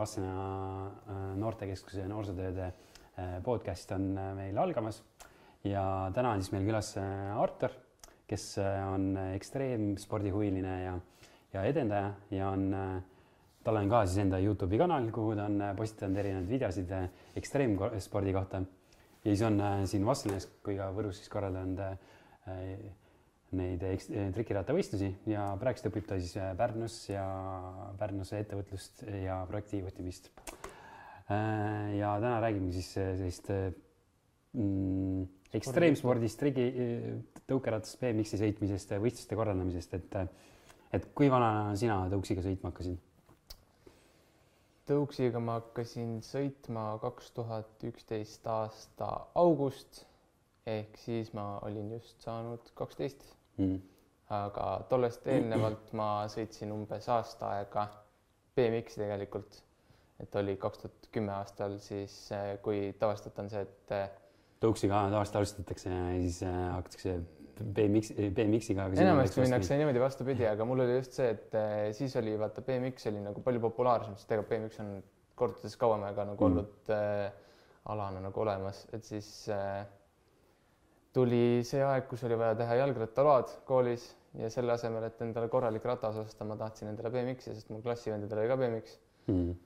Vassena äh, noortekeskuse noorsootööde äh, podcast on äh, meil algamas ja täna on siis meil külas Artur, kes on ekstreemspordihuviline ja, ja edendaja ja on, tal on ka siis enda Youtube'i kanal, kuhu ta on postitanud erinevaid videosid ekstreemspordi kohta. ja siis on siin Vastseliinas kui ka Võrus siis korraldanud neid trikirattavõistlusi ja praegust õpib ta siis äh, Pärnus ja Pärnus ettevõtlust ja projektijuhtimist. Äh, ja täna räägime siis sellist mm, ekstreemspordist, trigi, tõukeratast, BMX-i sõitmisest, võistluste korraldamisest, et et kui vana sina tõuksiga sõitma hakkasid? tõuksiga ma hakkasin sõitma kaks tuhat üksteist aasta august ehk siis ma olin just saanud kaksteist mm.. aga tollest eelnevalt ma sõitsin umbes aasta aega BMX-i tegelikult, et oli kaks tuhat kümme aastal siis, eh, kui tavaliselt on see, et eh, tõuksiga tavaliselt alustatakse ja siis eh, hakatakse BMX, BMX-iga. enamasti minnakse niimoodi vastupidi, aga mul oli just see, et siis oli vaata BMX oli nagu palju populaarsem, sest ega BMX on kordades kauem aega nagu mm. olnud äh, alana nagu olemas, et siis äh, tuli see aeg, kus oli vaja teha jalgrattaload koolis ja selle asemel, et endale korralik ratas osta, ma tahtsin endale BMX-i, sest mul klassivendadel oli ka BMX mm..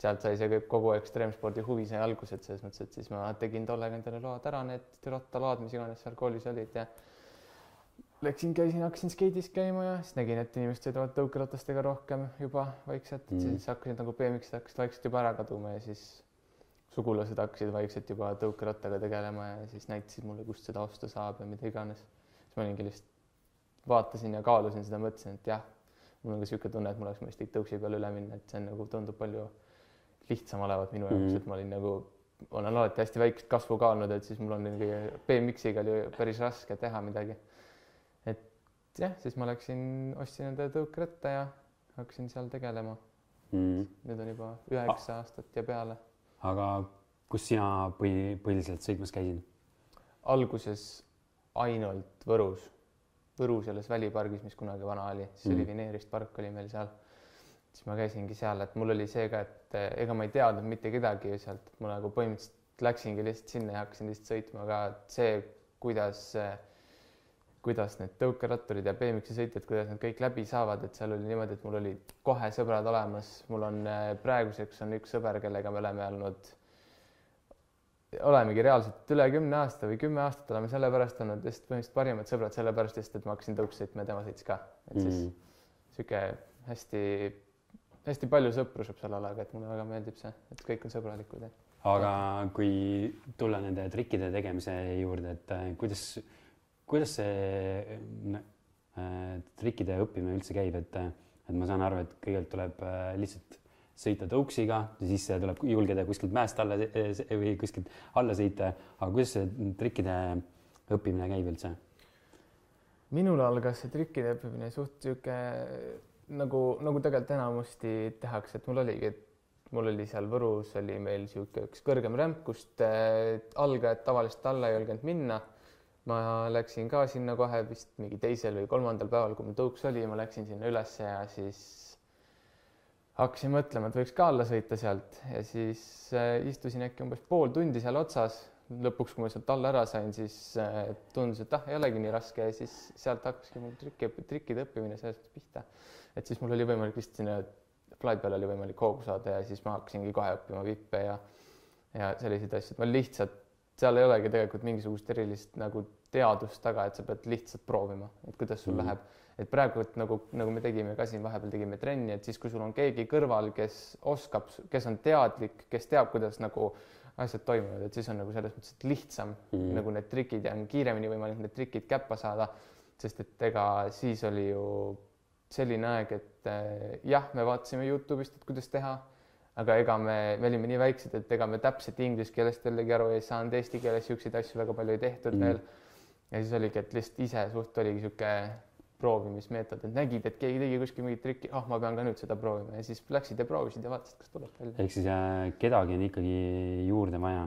sealt sai see kõik, kogu ekstreemspordi huvi sai alguse, et selles mõttes, et siis ma tegin tollega endale load ära, need rattaload, mis iganes seal koolis olid ja läksin, käisin, hakkasin skeidis käima ja siis nägin, et inimesed sõidavad tõukeratastega rohkem juba vaikselt mm., siis hakkasid nagu BMX-id hakkasid vaikselt juba ära kaduma ja siis sugulased hakkasid vaikselt juba tõukerattaga tegelema ja siis näitasid mulle, kust seda osta saab ja mida iganes. siis ma olingi lihtsalt, vaatasin ja kaalusin seda, mõtlesin, et jah, mul on ka niisugune tunne, et mul oleks mõistlik tõuksi peale üle minna, et see on nagu tundub palju lihtsam olevat minu jaoks mm, -hmm. et ma olin nagu, olen alati hästi väikest kasvu ka olnud, et siis mul on mingi BMX-iga oli päris raske teha midagi. et jah, siis ma läksin, ostsin endale tõukeratta ja hakkasin seal tegelema mm. -hmm. nüüd on juba üheksa ah. aastat ja peale aga kus sina põhi, põhiliselt sõitmas käisid? alguses ainult Võrus, Võru selles välipargis, mis kunagi vana oli, siis mm. oli Vineerist park oli meil seal. siis ma käisingi seal, et mul oli see ka, et eh, ega ma ei teadnud mitte kedagi sealt, ma nagu põhimõtteliselt läksingi lihtsalt sinna ja hakkasin lihtsalt sõitma ka, et see, kuidas kuidas need tõukeratturid ja BMX-i sõitjad, kuidas nad kõik läbi saavad, et seal oli niimoodi, et mul olid kohe sõbrad olemas, mul on eh, praeguseks on üks sõber, kellega me oleme olnud, olemegi reaalselt üle kümne aasta või kümme aastat oleme sellepärast olnud lihtsalt põhimõtteliselt parimad sõbrad, sellepärast lihtsalt, et ma hakkasin tõuksi sõitma ja tema sõitis ka, et siis niisugune mm. hästi, hästi palju sõpru saab seal olla, aga et mulle väga meeldib see, et kõik on sõbralikud. aga kui tulla nende trikkide tegemise juurde, et eh, kuidas kuidas see äh, trikkide õppimine üldse käib, et, et ma saan aru, et kõigepealt tuleb äh, lihtsalt sõita tõuksiga, siis tuleb julgeda kuskilt mäest alla või kuskilt alla sõita, aga kuidas see trikkide õppimine käib üldse? minul algas see trikkide õppimine suht sihuke nagu, nagu tegelikult enamasti tehakse, et mul oligi, et mul oli seal Võrus oli meil sihuke üks kõrgem rämp, kust äh, algajad tavaliselt alla ei julgenud minna ma läksin ka sinna kohe vist mingi teisel või kolmandal päeval, kui mul tõuks oli, ma läksin sinna ülesse ja siis hakkasin mõtlema, et võiks ka alla sõita sealt ja siis äh, istusin äkki umbes pool tundi seal otsas. lõpuks, kui ma sealt alla ära sain, siis äh, tundus, et ah, ei olegi nii raske ja siis sealt hakkaski mul trikki, trikkide õppimine sellest pihta. et siis mul oli võimalik lihtsalt sinna fly peale oli võimalik hoogu saada ja siis ma hakkasingi kohe õppima vippe ja ja selliseid asju, et ma lihtsalt seal ei olegi tegelikult mingisugust erilist nagu teadust taga, et sa pead lihtsalt proovima, et kuidas sul mm läheb. et praegu, et nagu, nagu me tegime ka siin vahepeal tegime trenni, et siis, kui sul on keegi kõrval, kes oskab, kes on teadlik, kes teab, kuidas nagu asjad toimuvad, et siis on nagu selles mõttes lihtsam mm nagu need trikid ja on kiiremini võimalik need trikid käppa saada. sest et ega siis oli ju selline aeg, et eh, jah, me vaatasime Youtube'ist, et kuidas teha aga ega me, me olime nii väiksed, et ega me täpselt inglise keelest jällegi aru ei saanud, eesti keeles niisuguseid asju väga palju ei tehtud mm. veel. Ja siis oligi, et lihtsalt ise suht oligi niisugune proovimismeetod, et nägid, et keegi tegi kuskil mingit trikki, ah ma pean ka nüüd seda proovima. Ja siis läksid ja proovisid ja vaatasid, kas tuleb välja. ehk siis äh, kedagi on ikkagi juurde vaja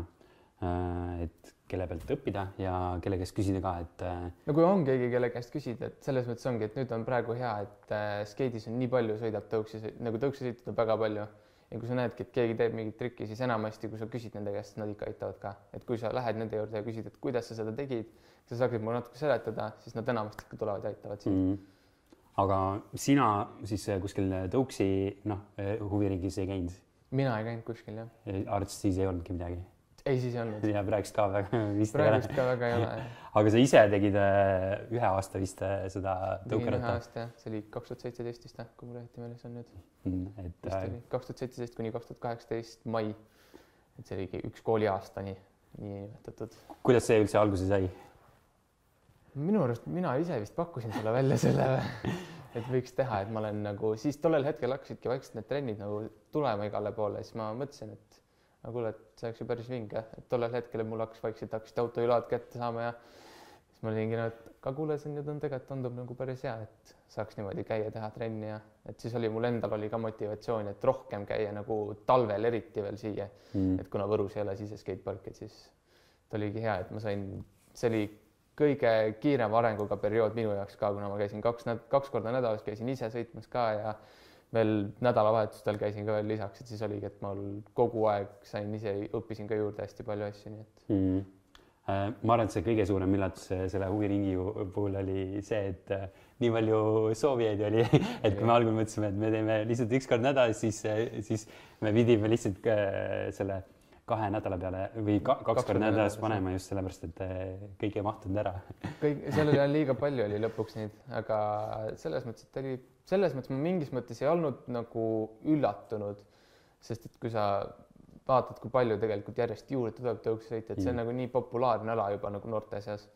äh,, et kelle pealt õppida ja kelle käest küsida ka, et äh.... no kui on keegi, kelle käest küsida, et selles mõttes ongi, et nüüd on praegu hea, et äh, skeidis on nii palju, sõidab tõuksi, nagu tõuksi sõitjad on väga palju. Ja kui sa näedki, et keegi teeb mingit trikki, siis enamasti, kui sa küsid nende käest, nad ikka aitavad ka, et kui sa lähed nende juurde ja küsid, et kuidas sa seda tegid, sa saaksid mulle natuke seletada, siis nad enamasti ikka tulevad ja aitavad sind mm. -hmm. aga sina siis kuskil tõuksi noh, huviringis ei käinud? mina ei käinud kuskil jah. arst siis ei olnudki midagi? ei, siis ei olnud. ja praegust ka väga vist praegust ka väga ei ole aga sa ise tegid äh, ühe aasta vist äh, seda tõukeratta? ühe aasta see oli kaks tuhat seitseteist vist kui mul õieti meeles on nüüd mm,. et. äh, kaks tuhat seitseteist kuni kaks tuhat kaheksateist mai. et see oligi üks kooliaasta nii, niinimetatud. kuidas see üldse alguse sai? Minu arust mina ise vist pakkusin sulle välja selle et võiks teha, et ma olen nagu siis tollel hetkel hakkasidki vaikselt need trennid nagu tulema igale poole, siis ma mõtlesin, et aga kuule, et see oleks ju päris vinge, et tollel hetkel mul hakkas vaikselt hakkasid autoülad kätte saama ja siis ma olingi no, et aga kuule, see nüüd on tegelikult tundub nagu päris hea, et saaks niimoodi käia, teha trenni ja et siis oli mul endal oli ka motivatsiooni, et rohkem käia nagu talvel eriti veel siia. Mm.. et kuna Võrus ei ole sise skatepark, et siis ta oligi hea, et ma sain, see oli kõige kiirema arenguga periood minu jaoks ka, kuna ma käisin kaks, kaks korda nädalas käisin ise sõitmas ka ja veel nädalavahetustel käisin ka veel lisaks, et siis oligi, et ma kogu aeg sain ise, õppisin ka juurde hästi palju asju, nii et mm. ma arvan, et see kõige suurem üllatus selle huviringi puhul oli see, et äh, nii palju soovijaid oli, et kui me algul mõtlesime, et me teeme lihtsalt üks kord nädalas, siis, siis me pidime lihtsalt selle kahe nädala peale või ka, kaks, kaks korda nädalas panema just sellepärast, et kõik ei mahtunud ära. kõik, seal oli liiga palju oli lõpuks neid, aga selles mõttes, et oli selles mõttes ma mingis mõttes ei olnud nagu üllatunud, sest et kui sa vaatad, kui palju tegelikult järjest juurde tuleb tõuksesõite, et see on mm. nagu nii populaarne ala juba nagu noorte seas.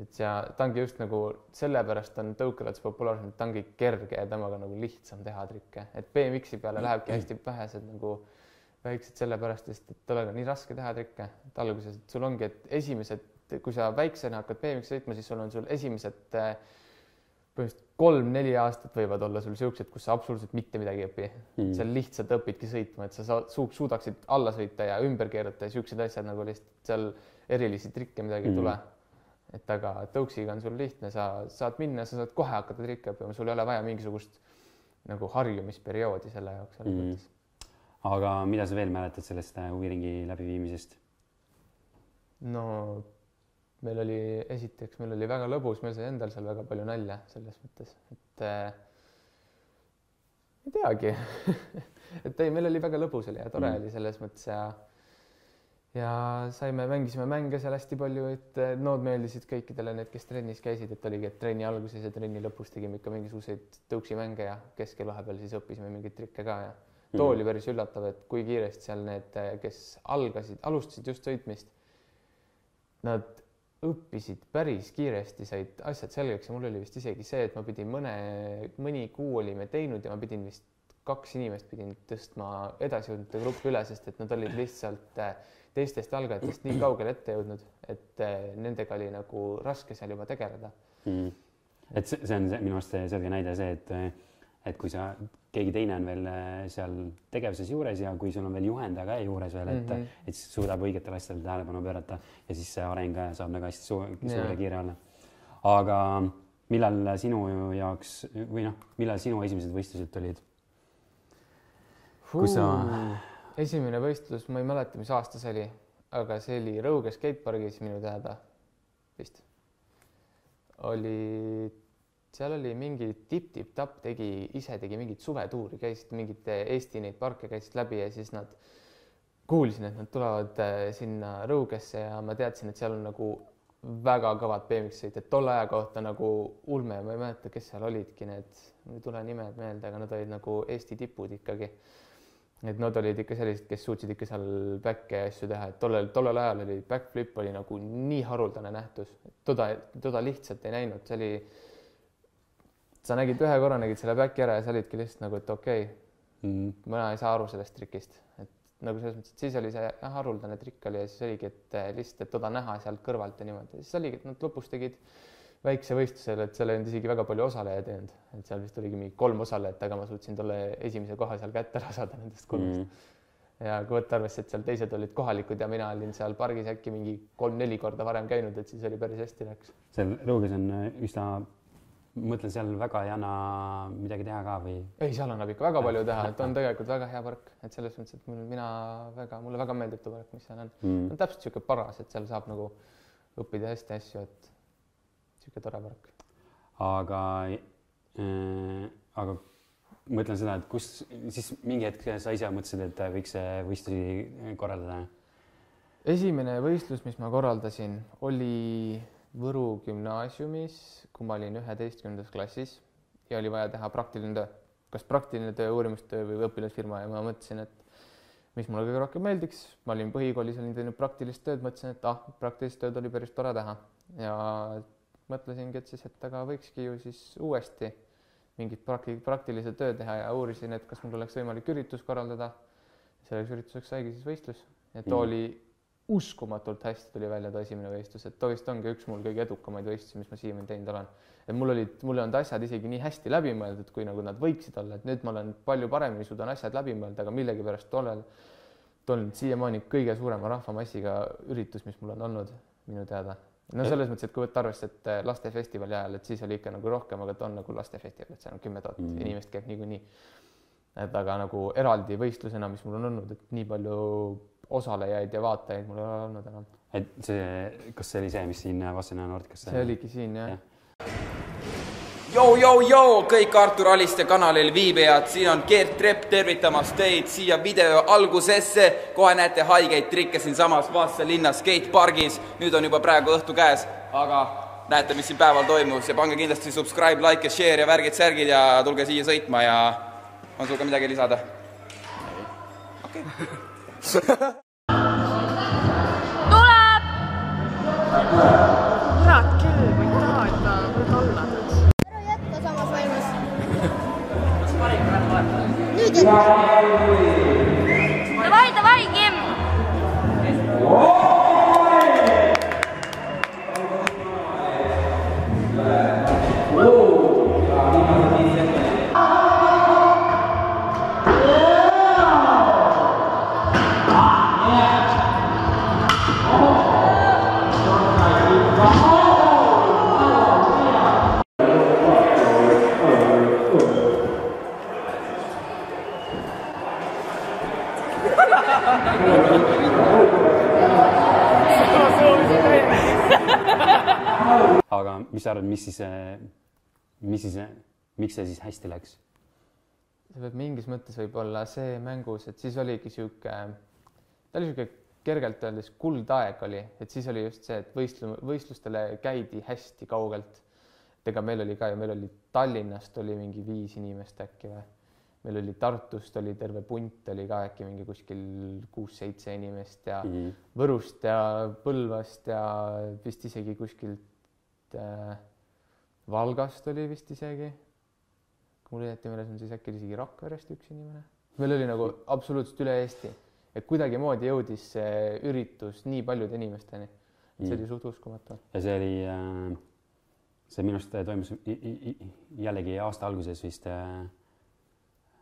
et ja ta ongi just nagu sellepärast on tõukeratas populaarsem, et ta ongi kerge ja temaga nagu lihtsam teha trikke, et BMX-i peale lähebki hästi vähesed nagu väiksed sellepärast, sest et tollega on nii raske teha trikke, et alguses, et sul ongi, et esimesed, kui sa väiksena hakkad BMX-i sõitma, siis sul on sul esimesed äh, põhimõtteliselt kolm-neli aastat võivad olla sul siuksed, kus sa absoluutselt mitte midagi ei õpi mm.. sa lihtsalt õpidki sõitma, et sa saad, suudaksid alla sõita ja ümber keerata ja siuksed asjad nagu lihtsalt seal erilisi trikke midagi ei mm. tule. et aga tõuksiga on sul lihtne, sa saad minna, sa saad kohe hakata trikke õppima, sul ei ole vaja mingisugust nagu harjumisperioodi selle jaoks selles mm. mõttes. Aga mida sa veel mäletad sellest äh, huviringi läbiviimisest? no meil oli, esiteks meil oli väga lõbus, meil sai endal seal väga palju nalja selles mõttes, et äh, ei teagi et ei, meil oli väga lõbus oli ja tore mm. oli selles mõttes ja ja saime, mängisime mänge seal hästi palju, et nood meeldisid kõikidele need, kes trennis käisid, et oligi, et trenni alguses ja trenni lõpus tegime ikka mingisuguseid tõuksimänge ja keskel vahepeal siis õppisime mingeid trikke ka ja too mm. oli päris üllatav, et kui kiiresti seal need, kes algasid, alustasid just sõitmist, nad õppisid päris kiiresti, said asjad selgeks ja mul oli vist isegi see, et ma pidin mõne, mõni kuu olime teinud ja ma pidin vist kaks inimest pidin tõstma edasijõudnute gruppi üle, sest et nad olid lihtsalt äh, teistest algajatest nii kaugele ette jõudnud, et äh, nendega oli nagu raske seal juba tegeleda mm.. et see, see on see, minu arust selge näide see, et et kui sa, keegi teine on veel äh, seal tegevuses juures ja kui sul on veel juhendaja ka juures veel, et mm, -hmm. et siis suudab õigetele asjadele tähelepanu pöörata ja siis see areng saab nagu hästi suur, suur ja kiire olla. aga millal sinu jaoks või noh, millal sinu esimesed võistlused tulid? kus sa? esimene võistlus, ma ei mäleta, mis aasta see oli, aga see oli Rõuge skatepargis minu teada vist. oli seal oli mingi tipp-tipp-tapp tegi, ise tegi mingit suvetuuri, käisid mingite Eesti neid parke käisid läbi ja siis nad, kuulsin, et nad tulevad äh, sinna Rõugesse ja ma teadsin, et seal on nagu väga kõvad BMX sõitjad, tolle aja kohta nagu ulme, ma ei mäleta, kes seal olidki need, mul ei tule nimed meelde, aga nad olid nagu Eesti tipud ikkagi. et nad olid ikka sellised, kes suutsid ikka seal back'e ja asju teha, et tollel, tollel ajal oli backflip oli nagu nii haruldane nähtus, toda, toda lihtsalt ei näinud, see oli sa nägid ühe korra, nägid selle back'i ära ja sa olidki lihtsalt nagu, et okei okay, mm., mina ei saa aru sellest trikist, et nagu selles mõttes, et siis oli see jah, haruldane trikk oli ja siis oligi, et eh, lihtsalt, et toda näha sealt kõrvalt ja niimoodi, siis oligi, et nad lõpus tegid väikse võistlusel, et seal ei olnud isegi väga palju osalejaid ei olnud, et seal vist oligi mingi kolm osalejat, aga ma suutsin tolle esimese koha seal kätte ära saada nendest kolmest mm. ja kui võtta arvesse, et seal teised olid kohalikud ja mina olin seal pargis äkki mingi kolm-neli korda varem käinud, et siis oli päris hästi läks. seal Rõuges on üsna mõtlen, seal väga ei anna midagi teha ka või? ei, seal annab ikka väga palju teha, et on tegelikult väga hea park, et selles mõttes, et mul, mina väga, mulle väga meeldib too park, mis seal on mm.. on täpselt niisugune paras, et seal saab nagu õppida hästi asju, et niisugune tore park. aga äh,, aga mõtlen seda, et kus siis mingi hetk sa ise mõtlesid, et võiks võistlusi korraldada? esimene võistlus, mis ma korraldasin, oli Võru gümnaasiumis, kui ma olin üheteistkümnendas klassis ja oli vaja teha praktiline töö, kas praktiline töö, uurimustöö või õpilasfirma ja ma mõtlesin, et mis mulle kõige rohkem meeldiks, ma olin põhikoolis, olin teinud praktilist tööd, mõtlesin, et ah, praktilist tööd oli päris tore teha ja mõtlesingi, et siis, et aga võikski ju siis uuesti mingit prakti-, praktilise töö teha ja uurisin, et kas mul oleks võimalik üritus korraldada. selleks ürituseks saigi siis võistlus ja too mm. Uskumatult hästi tuli välja too esimene võistlus, et too vist ongi üks mul kõige edukamaid võistlusi, mis ma siiamaani teinud olen. et mul olid, mul ei olnud asjad isegi nii hästi läbi mõeldud, kui nagu nad võiksid olla, et nüüd ma olen palju paremini suudan asjad läbi mõelda, aga millegipärast tollel, tol siiamaani kõige suurema rahvamassiga üritus, mis mul on olnud minu teada no selles mõttes, et kui võtta arvesse, et äh, lastefestivali ajal, et siis oli ikka nagu rohkem, aga ta on nagu lastefestival, et seal on kümme tuhat mm. inimest käib niikuinii. et aga nagu eraldi võistlusena, mis mul on olnud, et nii palju osalejaid ja vaatajaid mul ei ole olnud enam. et see, kas see oli see, mis siin Vastsena Nordikas? see oligi siin jah ja Jou-jou-jou, kõik Artur Aliste kanalil viibijad, siin on Gert Trepp tervitamas teid siia video algusesse. kohe näete haigeid trikke siinsamas Vasa linna skatepargis. nüüd on juba praegu õhtu käes, aga näete, mis siin päeval toimus ja pange kindlasti subscribe, like ja share ja värgid-särgid ja tulge siia sõitma ja on sul ka midagi lisada? okei okay tuleb! kurat küll, ma ei taha, et ta nüüd alla tuleks. ära jätta samas vaimus. nüüd jätta. Mis sa arvad, mis siis, mis siis, miks see siis hästi läks? see võib mingis mõttes võib-olla see mängus, et siis oligi sihuke, ta oli sihuke kergelt öeldes kuldaeg oli, et siis oli just see, et võistlu-, võistlustele käidi hästi kaugelt. ega meil oli ka ju, meil oli Tallinnast oli mingi viis inimest äkki või, meil oli Tartust oli terve punt oli ka äkki mingi kuskil kuus-seitse inimest ja mm -hmm. Võrust ja Põlvast ja vist isegi kuskilt äh, Valgast oli vist isegi. kui mul õieti meeles on, siis äkki oli isegi Rakverest üks inimene. meil oli nagu absoluutselt üle Eesti, et kuidagimoodi jõudis see üritus nii paljude inimesteni. see oli mm. suht uskumatu. ja see oli äh,, see minu arust toimus jällegi aasta alguses vist äh...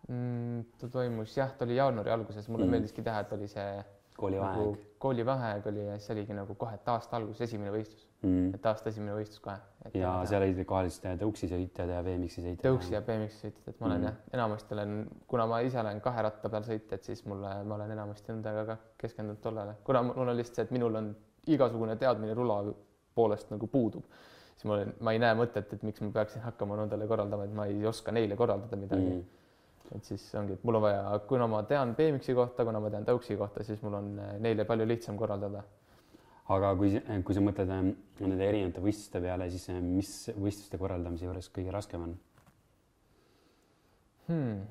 mm,. ta toimus jah, ta oli jaanuari alguses, mulle mm. meeldiski teha, et oli see koolivaheaeg nagu,. koolivaheaeg oli ja siis oligi nagu kohe, et aasta alguses esimene võistlus mm., et aasta esimene võistlus kohe. ja seal olid kohal siis tõuksi sõitjad ja BMX-i sõitjad. tõuksi ja BMX-i sõitjad, et ma olen mm. jah, enamasti olen, kuna ma ise olen kahe ratta peal sõitja, et siis mulle, ma olen enamasti nendega ka keskendunud tollele, kuna mul on lihtsalt see, et minul on igasugune teadmine rula poolest nagu puudub, siis ma olen, ma ei näe mõtet, et miks ma peaksin hakkama nendele korraldama, et ma ei oska neile korraldada midagi mm et siis ongi, et mul on vaja, kuna ma tean BMX-i kohta, kuna ma tean tõuksi kohta, siis mul on eh, neile palju lihtsam korraldada. aga kui, kui sa mõtled eh, nende erinevate võistluste peale, siis eh, mis võistluste korraldamise juures kõige raskem on hmm.?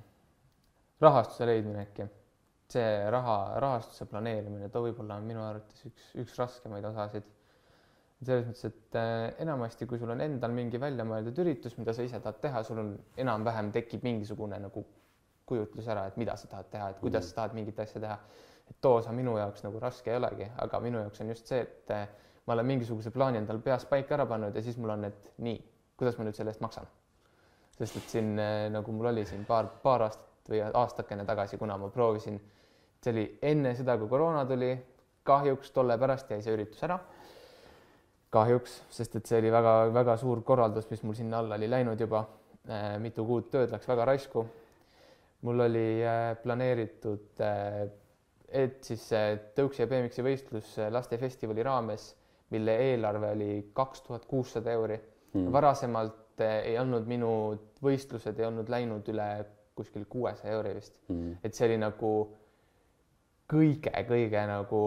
rahastuse leidmine äkki. see raha, rahastuse planeerimine, too võib-olla on minu arvates üks, üks raskemaid osasid. selles mõttes, et enamasti, kui sul on endal mingi välja mõeldud üritus, mida sa ise tahad teha, sul on enam-vähem tekib mingisugune nagu kujutlus ära, et mida sa tahad teha, et kuidas mm. sa tahad mingit asja teha. et too osa minu jaoks nagu raske ei olegi, aga minu jaoks on just see, et eh, ma olen mingisuguse plaani endal peas paika ära pannud ja siis mul on, et nii, kuidas ma nüüd selle eest maksan. sest et siin eh, nagu mul oli siin paar, paar aastat või aastakene tagasi, kuna ma proovisin, see oli enne seda, kui koroona tuli, kahjuks tolle pärast jäi see üritus ära kahjuks, sest et see oli väga-väga suur korraldus, mis mul sinna alla oli läinud juba. mitu kuud tööd läks väga raisku. Mul oli planeeritud, et siis tõuksi ja BMX-i võistlus lastefestivali raames, mille eelarve oli kaks tuhat kuussada euri. Mm.. varasemalt ei olnud minu võistlused ei olnud läinud üle kuskil kuuesaja euri vist. Mm.. et see oli nagu kõige-kõige nagu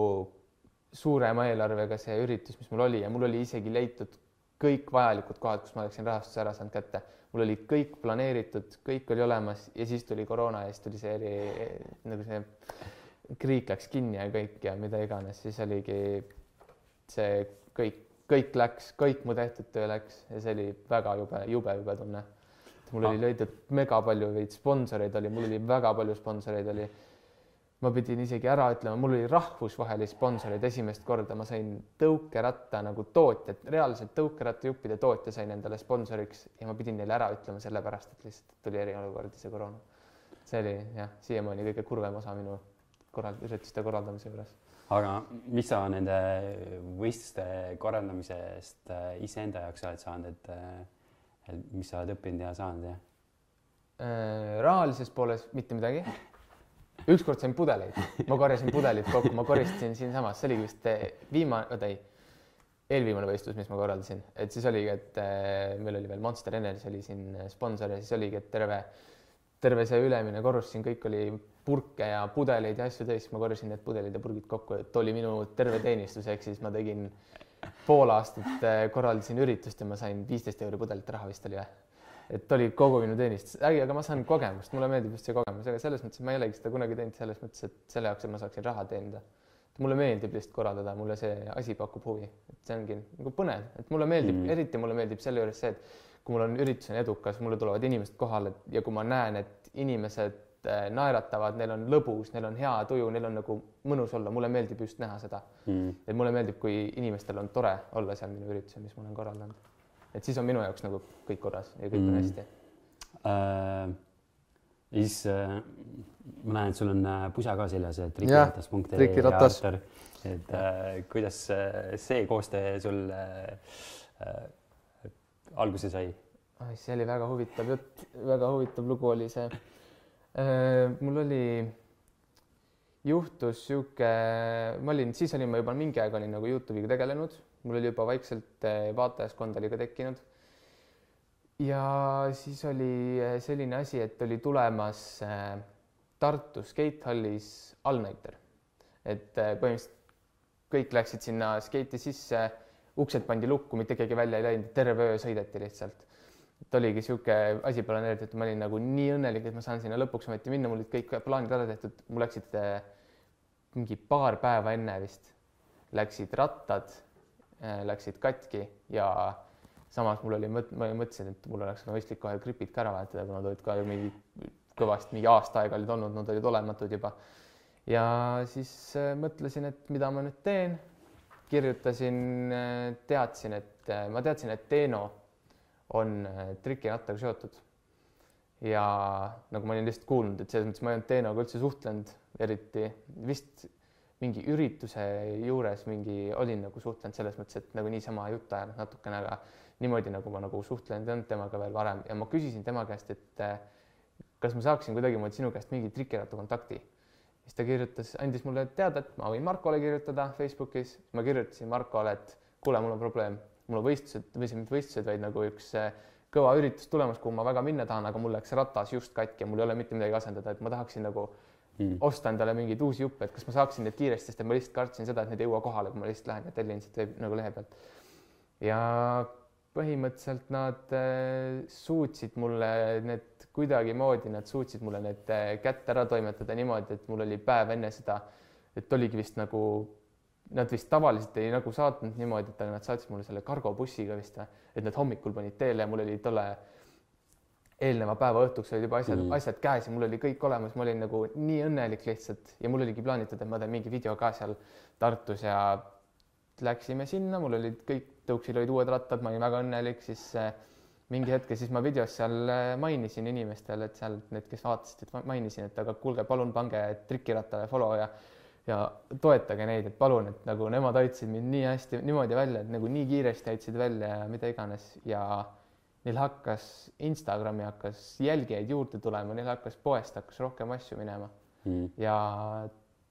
suurema eelarvega see üritus, mis mul oli. Ja mul oli isegi leitud kõik vajalikud kohad, kus ma oleksin rahastuse ära saanud kätte. Mul oli kõik planeeritud, kõik oli olemas ja siis tuli koroona ja siis tuli see eri, nagu see kriik läks kinni ja kõik ja mida iganes, siis oligi see kõik, kõik läks, kõik mu tehtud töö läks ja see oli väga jube, jube, jube tunne. mul oli leidnud mega palju veid sponsoreid oli, mul oli väga palju sponsoreid oli ma pidin isegi ära ütlema, mul oli rahvusvahelisi sponsoreid esimest korda, ma sain tõukeratta nagu tootjad, reaalselt tõukerattajuppide tootja sain endale sponsoriks ja ma pidin neile ära ütlema sellepärast, et lihtsalt tuli eriolukord ja see koroona. see oli jah, siiamaani kõige kurvem osa minu korral-, ürituste korraldamise juures. aga mis sa nende võistluste korraldamisest äh, iseenda jaoks oled saanud, et, äh, et mis sa oled õppinud ja saanud ja? Äh, rahalises pooles mitte midagi ükskord sain pudeleid, ma korjasin pudelid kokku, ma koristasin siinsamas, see oligi vist eh, viimane, oota ei, eelviimane võistlus, mis ma korraldasin, et siis oligi, et äh, meil oli veel Monster Energy oli siin eh, sponsor ja siis oligi, et terve, terve see ülemine korrus siin kõik oli purke ja pudeleid ja asju täis, ma korjasin need pudelid ja purgid kokku, et oli minu terve teenistus, ehk siis ma tegin pool aastat korraldasin üritust ja ma sain viisteist euri pudelit raha vist oli või et oli kogu minu teenistus, äge, aga ma saan kogemust, mulle meeldib just see kogemus, aga selles mõttes, et ma ei olegi seda kunagi teinud selles mõttes, et selle jaoks, et ma saaksin raha teenida. mulle meeldib lihtsalt korraldada, mulle see asi pakub huvi, et see ongi nagu põnev, et mulle meeldib mm, -hmm. eriti mulle meeldib selle juures see, et kui mul on üritus on edukas, mulle tulevad inimesed kohale ja kui ma näen, et inimesed äh, naeratavad, neil on lõbus, neil on hea tuju, neil on nagu mõnus olla, mulle meeldib just näha seda. Mm.. et mulle meeldib, kui inimestel on tore olla seal minu üritusel, mis ma olen korraldanud et siis on minu jaoks nagu kõik korras ja kõik mm. on hästi äh,. siis äh, ma näen, et sul on äh, pusa ka seljas, trikiratas.ee trikiratas. et äh, kuidas äh, see koostöö sul äh, äh, alguse sai? see oli väga huvitav jutt, väga huvitav lugu oli see äh,. mul oli juhtus sihuke, ma olin, siis olin ma juba mingi aeg olin nagu Youtube'iga tegelenud mul oli juba vaikselt eh, vaatajaskond oli ka tekkinud. ja siis oli eh, selline asi, et oli tulemas eh, Tartu skeithallis allnäiter, et põhimõtteliselt kõik läksid sinna skeiti sisse, uksed pandi lukku, mitte keegi välja ei läinud, terve öö sõideti lihtsalt. et oligi niisugune asi planeeritud, et ma olin nagu nii õnnelik, et ma saan sinna lõpuks ometi minna, mul olid kõik plaanid ära tehtud, mul läksid mingi paar päeva enne vist läksid rattad läksid katki ja samas mul oli mõt-, ma mõtlesin, et mul oleks mõistlik kohe gripid ka ära vahetada, kuna nad olid ka ju mingi kõvasti mingi aasta aega olid olnud, nad olid olematud juba. ja siis äh, mõtlesin, et mida ma nüüd teen. kirjutasin, äh, teadsin, et ma teadsin, et Teeno on trikirattaga seotud. ja nagu ma olin lihtsalt kuulnud, et selles mõttes ma ei olnud Teenoga üldse suhtlenud eriti, vist mingi ürituse juures mingi olin nagu suhtlenud selles mõttes, et nagu niisama juttu ajanud natukene, aga niimoodi nagu ma nagu suhtlenud ei olnud temaga veel varem. Ja ma küsisin tema käest, et eh, kas ma saaksin kuidagimoodi sinu käest mingi trikiratta kontakti. siis ta kirjutas, andis mulle teada, et ma võin Markole kirjutada Facebookis, ma kirjutasin Markole, et kuule, mul on probleem, mul on võistlused või mitte võistlused, vaid nagu üks eh, kõva üritus tulemas, kuhu ma väga minna tahan, aga mul läks ratas just katki ja mul ei ole mitte midagi asendada, et ma tahaksin nagu mm. osta endale mingeid uusi juppe, et kas ma saaksin need kiiresti, sest ma lihtsalt kartsin seda, et need ei jõua kohale, kui ma lihtsalt lähen ja tellin siit veeb, nagu lehe pealt. ja põhimõtteliselt nad äh, suutsid mulle need kuidagimoodi, nad suutsid mulle need äh, kätte ära toimetada niimoodi, et mul oli päev enne seda, et oligi vist nagu, nad vist tavaliselt ei nagu saatnud niimoodi, et nad saatsid mulle selle kargobussiga vist või, et nad hommikul panid teele ja mul oli tolle eelneva päeva õhtuks olid juba asjad mm., asjad käes ja mul oli kõik olemas, ma olin nagu nii õnnelik lihtsalt ja mul oligi plaanitud, et ma teen mingi video ka seal Tartus ja läksime sinna, mul olid kõik, tõuksil olid uued rattad, ma olin väga õnnelik, siis äh, mingi hetk ja siis ma videos seal äh, mainisin inimestele, et seal need, kes vaatasid, et mainisin, et aga kuulge, palun pange trikirattale follow ja ja toetage neid, et palun, et nagu nemad aitasid mind nii hästi niimoodi välja, et nagu nii kiiresti aitasid välja ja mida iganes ja neil hakkas Instagrami hakkas jälgijaid juurde tulema, neil hakkas poest hakkas rohkem asju minema mm. ja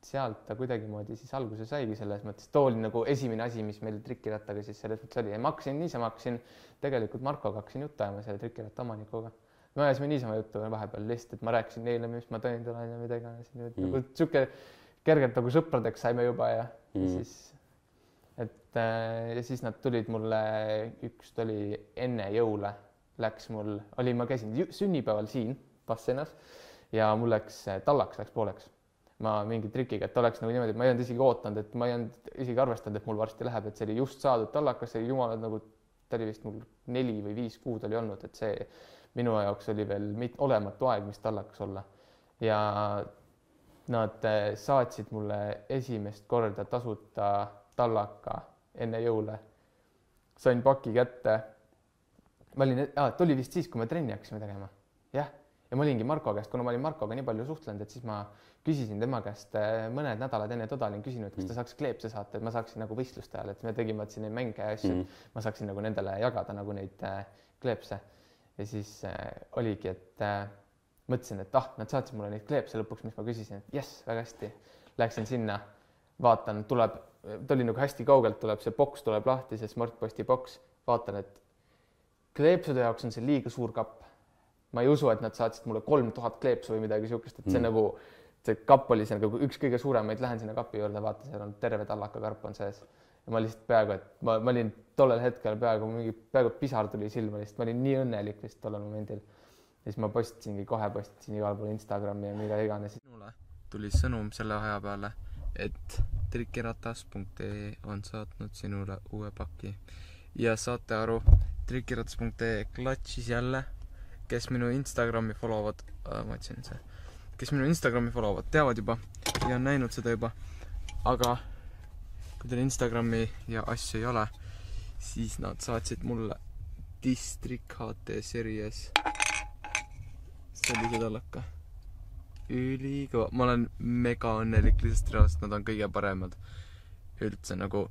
sealt ta kuidagimoodi siis alguse saigi selles mõttes, too oli nagu esimene asi, mis meil trikirattaga siis selles mõttes oli ja ma hakkasin niisama, hakkasin tegelikult Markoga hakkasin juttu ajama selle trikiratta omanikuga. me ajasime niisama juttu vahepeal lihtsalt, et ma rääkisin neile, mis ma teinud olen ja mida iganes mm., nagu sihuke kergelt nagu sõpradeks saime juba ja mm., siis et äh, ja siis nad tulid mulle, üks tuli enne jõule, läks mul, oli, ma käisin sünnipäeval siin Vassenas ja mul läks, tallaks läks pooleks ma mingi trikiga, et oleks nagu niimoodi, et ma ei olnud isegi ootanud, et ma ei olnud isegi arvestanud, et mul varsti läheb, et see oli just saadud tallakas, see jumala nagu, ta oli vist mul neli või viis kuud oli olnud, et see minu jaoks oli veel mit, olematu aeg, mis tallakas olla. ja nad eh, saatsid mulle esimest korda tasuta tallaka enne jõule. sain paki kätte. ma olin ah,, tuli vist siis, kui me trenni hakkasime tegema, jah, ja ma olingi Marko käest, kuna ma olin Markoga nii palju suhtlenud, et siis ma küsisin tema käest äh, mõned nädalad enne toda olin küsinud, kas ta mm. saaks kleepse saata, et ma saaksin nagu võistluste ajal, et me tegime siin neid mänge ja asju mm, -hmm. ma saaksin nagu nendele jagada nagu neid äh, kleepse. ja siis äh, oligi, et äh, mõtlesin, et ah, nad saatsid mulle neid kleepse lõpuks, mis ma küsisin, et jess, väga hästi. Läksin sinna, vaatan, tuleb, ta oli nagu hästi kaugelt, tuleb see boks tuleb lahti, see Smartposti boks, vaatan, et kleepsude jaoks on see liiga suur kapp. ma ei usu, et nad saatsid mulle kolm tuhat kleepsu või midagi niisugust, et see mm. nagu see kapp oli see nagu üks kõige suuremaid, lähen sinna kapi juurde, vaatan, seal on terve tallakakarp on sees. ja ma lihtsalt peaaegu, et ma, ma olin tollel hetkel peaaegu mingi, peaaegu pisar tuli silma lihtsalt, ma olin nii õnnelik lihtsalt tollel momendil. ja siis ma postitasingi kohe, postitasin igal pool Instagrami ja mida iganes. minule tuli sõnum selle aja peale, et trikiratas.ee on saatnud sinule uue paki ja saate aru, trikiratas.ee klatšis jälle, kes minu Instagrami follow vad äh,, ma otsin see kes minu Instagrami follow vad, teavad juba ja on näinud seda juba. aga kui teil Instagrami ja asju ei ole, siis nad saatsid mulle District HT Series sellise tallaka. Ülikõva, ma olen mega õnnelik lihtsalt reaalselt, nad on kõige paremad üldse nagu.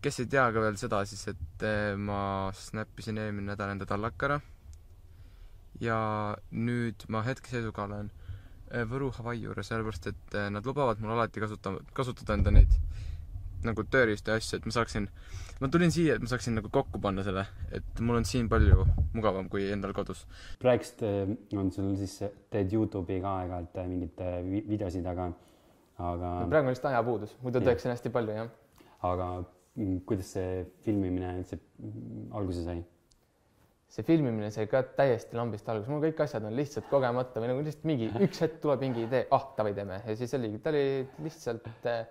kes ei tea ka veel seda, siis et eh, ma snappisin eelmine nädal enda tallaka ära. ja nüüd ma hetkeseisuga olen Äh, Võru Hawaii juures, sellepärast et äh, nad lubavad mul alati kasuta-, kasutada enda neid nagu tööriista ja asju, et ma saaksin, ma tulin siia, et ma saaksin nagu kokku panna selle, et mul on siin palju mugavam kui endal kodus. praegust äh, on sul siis, teed Youtube'i ka aeg-ajalt mingeid videosid, aga, aga no praegu on lihtsalt ajapuudus, muidu teeksin hästi palju, jah. aga mm, kuidas see filmimine üldse mm, alguse sai? see filmimine sai ka täiesti lambist alguse, mul kõik asjad on lihtsalt kogemata või nagu lihtsalt mingi üks hetk tuleb mingi idee, ah davai teeme ja siis oligi, ta oli lihtsalt äh,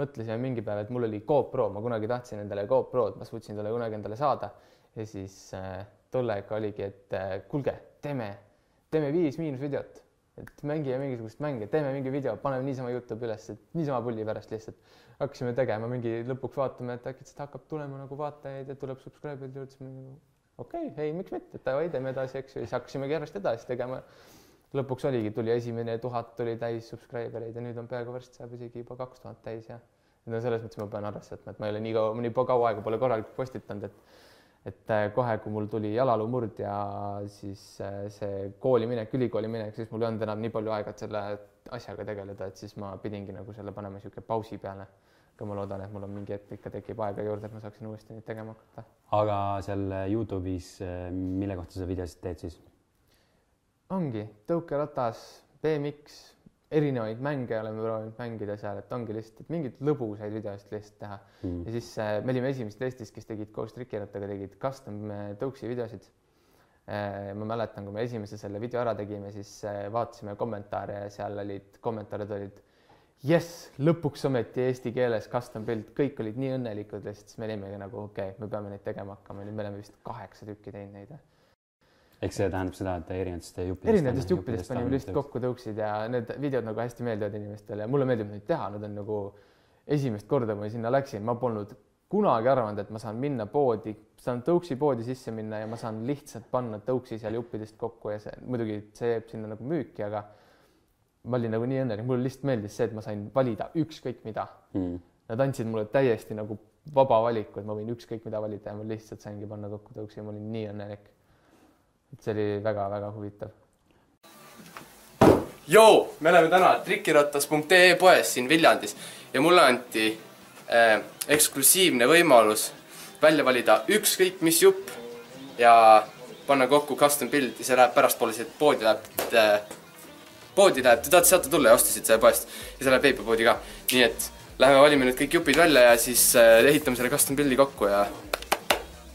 mõtlesime mingi päev, et mul oli GoPro, ma kunagi tahtsin endale GoPro-d, ma suutsin talle kunagi endale saada. Ja siis äh, tol ajal oligi, et äh, kuulge, teeme, teeme viis miinusvideot, et mängime mingisugust mänge, teeme mingi video, paneme niisama Youtube'i üles, et niisama pulli pärast lihtsalt. Hakkasime tegema mingi lõpuks vaatame, et äkki hakkab tulema nagu vaatajaid ja tuleb subscriber'id juurde, siis me nagu okei okay,, ei, miks mitte, davai, teeme edasi, eks ju, siis hakkasimegi järjest edasi tegema. Lõpuks oligi, tuli esimene tuhat tuli täis subscriber eid ja nüüd on peaaegu varsti saab isegi juba kaks tuhat täis ja no selles mõttes ma pean arvesse võtma, et ma ei ole nii kaua, nii kaua aega pole korralikult postitanud, et et äh, kohe, kui mul tuli jalaluu ja siis äh, see kooli minek, ülikooli minek, siis mul ei olnud enam nii palju aega, et selle asjaga tegeleda, et siis ma pidingi nagu selle panema niisugune pausi peale aga ma loodan, et mul on mingi hetk ikka tekib aega juurde, et ma saaksin uuesti neid tegema hakata. aga seal Youtube'is, eh, mille kohta sa videosid teed siis? Ongi tõukeratas, BMX, erinevaid mänge oleme proovinud mängida seal, et ongi lihtsalt, et mingeid lõbusaid videosid lihtsalt teha mm.. ja siis äh, me olime esimesed Eestis, kes tegid koos trikirattaga, tegid custom eh, tõuksi videosid äh,. ma mäletan, kui me esimese selle video ära tegime, siis äh, vaatasime kommentaare ja seal olid, kommentaarid olid jess, lõpuks ometi eesti keeles custom build, kõik olid nii õnnelikud lihtsalt, siis me olimegi nagu okei okay,, me peame neid tegema hakkama, nüüd me oleme vist kaheksa tükki teinud neid. Eks see tähendab seda, et erinevatest juppidest. erinevatest juppidest panime lihtsalt kokku tõuksid ja need videod nagu hästi meeldivad inimestele ja mulle meeldib neid teha, nad on nagu esimest korda, kui ma sinna läksin, ma polnud kunagi arvanud, et ma saan minna poodi, saan tõuksi poodi sisse minna ja ma saan lihtsalt panna tõuksi seal juppidest kokku ja see muidugi see jääb sinna nagu müüki, aga ma olin nagu nii õnnelik, mulle lihtsalt meeldis see, et ma sain valida ükskõik mida mm.. Nad andsid mulle täiesti nagu vaba valiku, et ma võin ükskõik mida valida ja ma lihtsalt saingi panna kokku tõuksi ja ma olin nii õnnelik. Et see oli väga-väga huvitav. Joo, me oleme täna trikirattas.ee poes siin Viljandis ja mulle anti äh, eksklusiivne võimalus välja valida ükskõik mis jupp ja panna kokku custom build ja see läheb pärastpoole siit poodi läheb äh,, poodi läheb, te tahate sealt tulla ja osta siit selle poest ja see läheb veipapoodi ka. nii et läheme valime nüüd kõik jupid välja ja siis äh, ehitame selle custom build'i kokku ja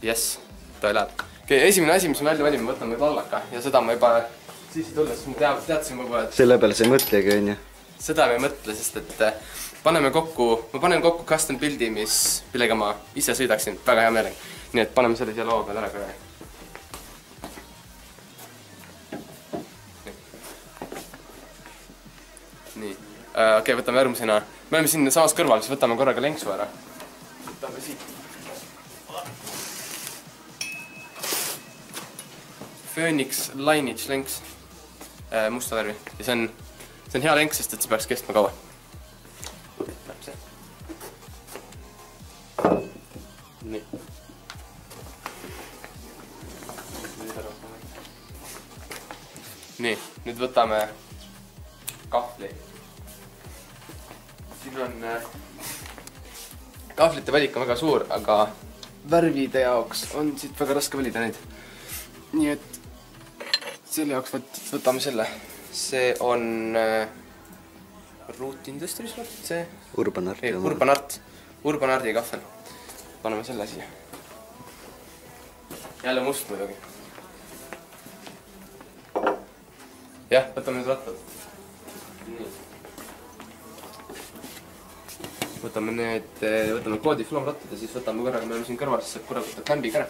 jess, ta läheb. Okay,, esimene asi, mis me välja valime, võtame vallaka ja seda ma juba sisse tulles ma tead, teadsin kogu aeg selle peale sa ei mõtlegi, onju. seda me ei mõtle, sest et äh, paneme kokku, ma panen kokku custom build'i, mis, millega ma ise sõidaksin väga hea meelega. nii et paneme selle siia laua peale ära korra. nii äh,, okei okay,, võtame järgmisena, me oleme siin samas kõrval, siis võtame korraga lenksu ära. Phoenix Lineage lenks äh, musta värvi ja see on see on hea lenk, sest et see peaks kestma kaua. nii. nii, nüüd võtame kahvli. siin on äh, kahvlite valik on väga suur, aga värvide jaoks on siit väga raske valida neid. nii et selle jaoks võt- võtame selle see on äh, Root Industries, vot see, Urban Arti oma. Urban Art, Urban Ardi kahvel. paneme selle siia. jälle must muidugi. jah, võtame nüüd rattad. nii. võtame need, võtame Claude'i Flow rattad ja siis võtame korraga, me oleme siin kõrval, siis saab korraga võtta klämbi ka ära.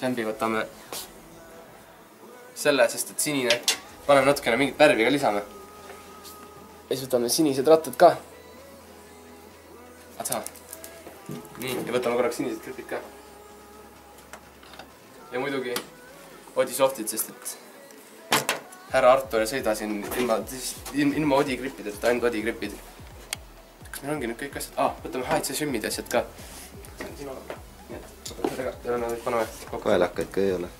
klämbi võtame selle, sest et sinine, paneme natukene mingit värvi ka lisame. ja siis võtame sinised rattad ka. Atsa. nii, ja võtame korraks sinised gripid ka. ja muidugi odisoftid, sest et härra Artur ei sõida siin ilma, ilma odigrippideta, ainult odigripid. kas meil ongi nüüd kõik asjad ah,, võtame HC-sümmid ja asjad ka. nii et võtame selle ka ja nüüd paneme kokku. kaelakaid ka ei ole.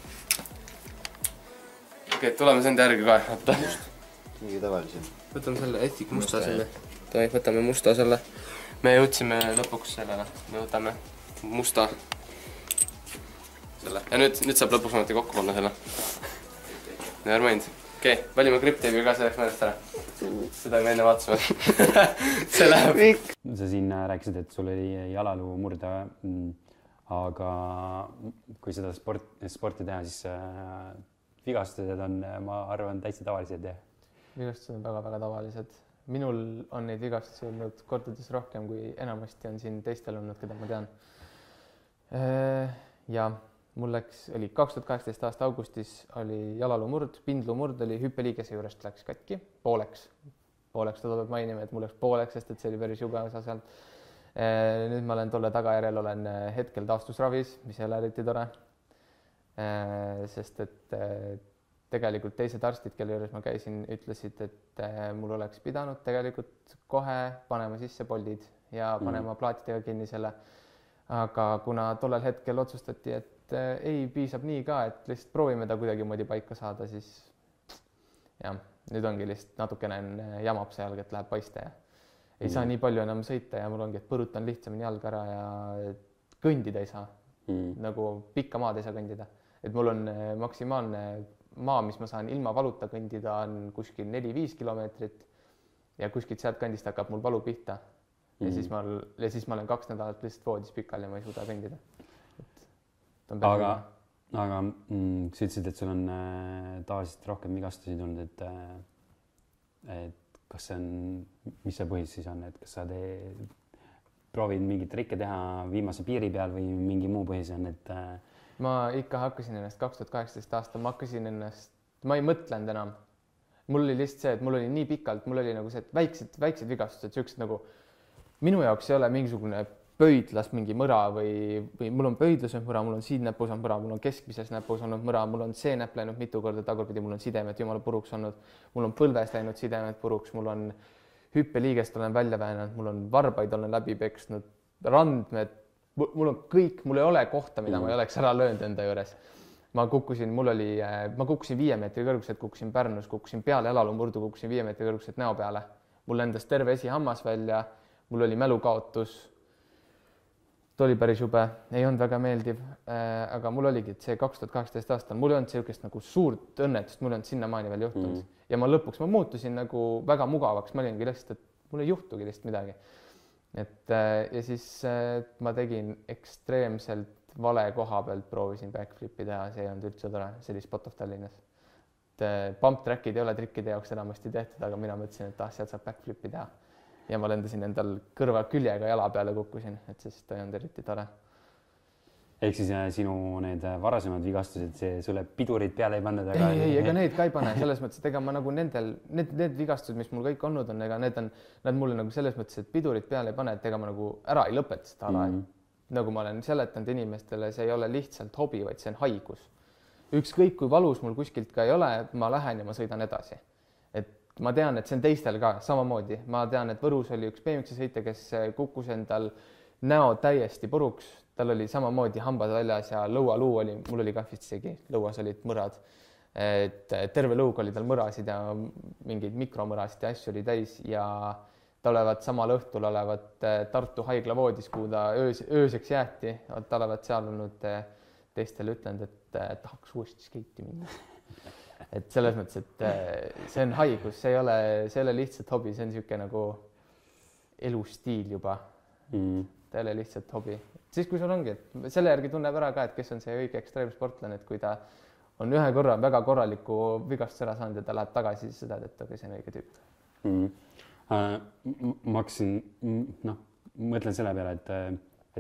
Okei tuleme selle järgi ka, oota. mingi tavalisem. võtame selle Ethic musta selle. Davai, võtame musta selle. me jõudsime lõpuks sellele, me võtame musta selle ja nüüd, nüüd saab lõpuks ometi kokku panna selle. Never mind, okei okay,, valime gripteibi ka selleks meelest ära. seda me enne vaatasime. see läheb. sa siin rääkisid, et sul oli jalaluu murde mm,. aga kui seda sport, sporti teha, siis äh, vigastused on, ma arvan, täitsa tavalised ja vigastused on väga-väga tavalised. minul on neid vigastusi olnud kordades rohkem, kui enamasti on siin teistel olnud, keda ma tean. ja mul läks, oli kaks tuhat kaheksateist aasta augustis oli jalaluumurd, pindluumurd oli hüppeliigese juurest läks katki pooleks. pooleks teda peab mainima, et mul läks pooleks, sest et see oli päris jube osa sealt. nüüd ma olen tolle tagajärjel olen äh, hetkel taastusravis, mis ei ole eriti tore. Sest et äh, tegelikult teised arstid, kelle juures ma käisin, ütlesid, et äh, mul oleks pidanud tegelikult kohe panema sisse poldid ja panema plaatidega kinni selle. aga kuna tollel hetkel otsustati, et äh, ei, piisab nii ka, et lihtsalt proovime ta kuidagimoodi paika saada, siis jah, nüüd ongi lihtsalt natukene äh, jamab see jalg, et läheb paiste ja ei saa nii palju enam sõita ja mul ongi, et põrutan lihtsamini jalga ära ja kõndida ei saa mm. nagu pikka maad ei saa kõndida, et mul on äh, maksimaalne maa, mis ma saan ilma valuta kõndida, on kuskil neli-viis kilomeetrit ja kuskilt sealtkandist hakkab mul valu pihta ja Mhm. siis ma ja siis ma olen kaks nädalat lihtsalt voodis pikali ja ma ei suuda kõndida. aga, aga mm, sa ütlesid, et sul on äh, tavaliselt rohkem vigastusi tulnud, et äh, et kas see on, mis see põhjus siis on, et kas sa tee, proovid mingeid trikke teha viimase piiri peal või mingi muu põhjus on, et äh, ma ikka hakkasin ennast kaks tuhat kaheksateist aastal, ma hakkasin ennast, ma ei mõtlenud enam. mul oli lihtsalt see, et mul oli nii pikalt, mul oli nagu see, et väiksed, väiksed vigastused, siuksed nagu minu jaoks ei ole mingisugune pöidlas mingi mõra või, või mul on pöidlas olnud mõra, mul on siin näpus on mõra, mul on keskmises näpus olnud mõra, mul on see näpp läinud mitu korda tagurpidi, mul on sidemed jumala puruks olnud, mul on põlves läinud sidemed puruks, mul on hüppeliigest olen välja väänanud, mul on varbaid olen läbi peksnud, randmed, mul on kõik, mul ei ole kohta, mida ma ei oleks ära löönud enda juures ma kukkusin, mul oli, ma kukkusin viie meetri kõrguselt, kukkusin Pärnus, kukkusin peale jalalumurdu, kukkusin viie meetri kõrguselt näo peale. mul lendas terve esihammas välja, mul oli mälukaotus. ta oli päris jube, ei olnud väga meeldiv äh,, aga mul oligi, et see kaks tuhat kaheksateist aastal, mul ei olnud niisugust nagu suurt õnnetust, mul ei olnud sinnamaani veel juhtunud mm. Mhm. ja ma lõpuks, ma muutusin nagu väga mugavaks, ma olingi lihtsalt, et mul ei juhtugi lihtsalt midagi. Et äh, ja siis äh, ma tegin ekstreemselt vale koha pealt proovisin backflipi teha, see ei olnud üldse tore, see oli Spot of Tallinnas. et äh, pump track'id ei ole trikkide jaoks enamasti tehtud, aga mina mõtlesin, et ah, sealt saab backflipi teha. ja ma lendasin endal kõrva küljega jala peale kukkusin, et siis ta ei olnud eriti tore. Ehk siis äh, sinu need äh, varasemad vigastused, see sulle pidurit peale ei pannud, aga ei, ei, ega need ka ei pane, selles mõttes, et ega ma nagu nendel, need, need vigastused, mis mul kõik olnud on, ega need on, nad mulle nagu selles mõttes, et pidurit peale ei pane, et ega ma nagu ära ei lõpeta seda ala mm. -hmm. nagu ma olen seletanud inimestele, see ei ole lihtsalt hobi, vaid see on haigus. ükskõik kui valus mul kuskilt ka ei ole, ma lähen ja ma sõidan edasi. et ma tean, et see on teistel ka samamoodi, ma tean, et Võrus oli üks BMX-i sõitja, kes kukkus endal näo täiesti puruks, tal oli samamoodi hambad väljas ja lõualuu oli, mul oli ka vist isegi, lõuas olid mõrad. et terve lõug oli tal mõrasid ja mingeid mikromõrasid ja asju oli täis ja ta olevat samal õhtul olevat eh, Tartu haigla voodis, kuhu ta öös, ööseks jäeti, ta olevat seal olnud eh, teistele ütelnud, et eh, tahaks uuesti skeiti minna. et selles mõttes, et see on haigus, see ei ole, see ei ole lihtsalt hobi, see on niisugune nagu elustiil juba mm. ta ei ole lihtsalt hobi. siis, kui sul ongi, et selle järgi tunneb ära ka, et kes on see õige ekstreemsportlane, et kui ta on ühe korra väga korraliku vigastuse ära saanud ja ta läheb tagasi, siis sa tead, et okei, see on õige tüüp. mm.. Uh, ma hakkasin, noh, mõtlen selle peale, et,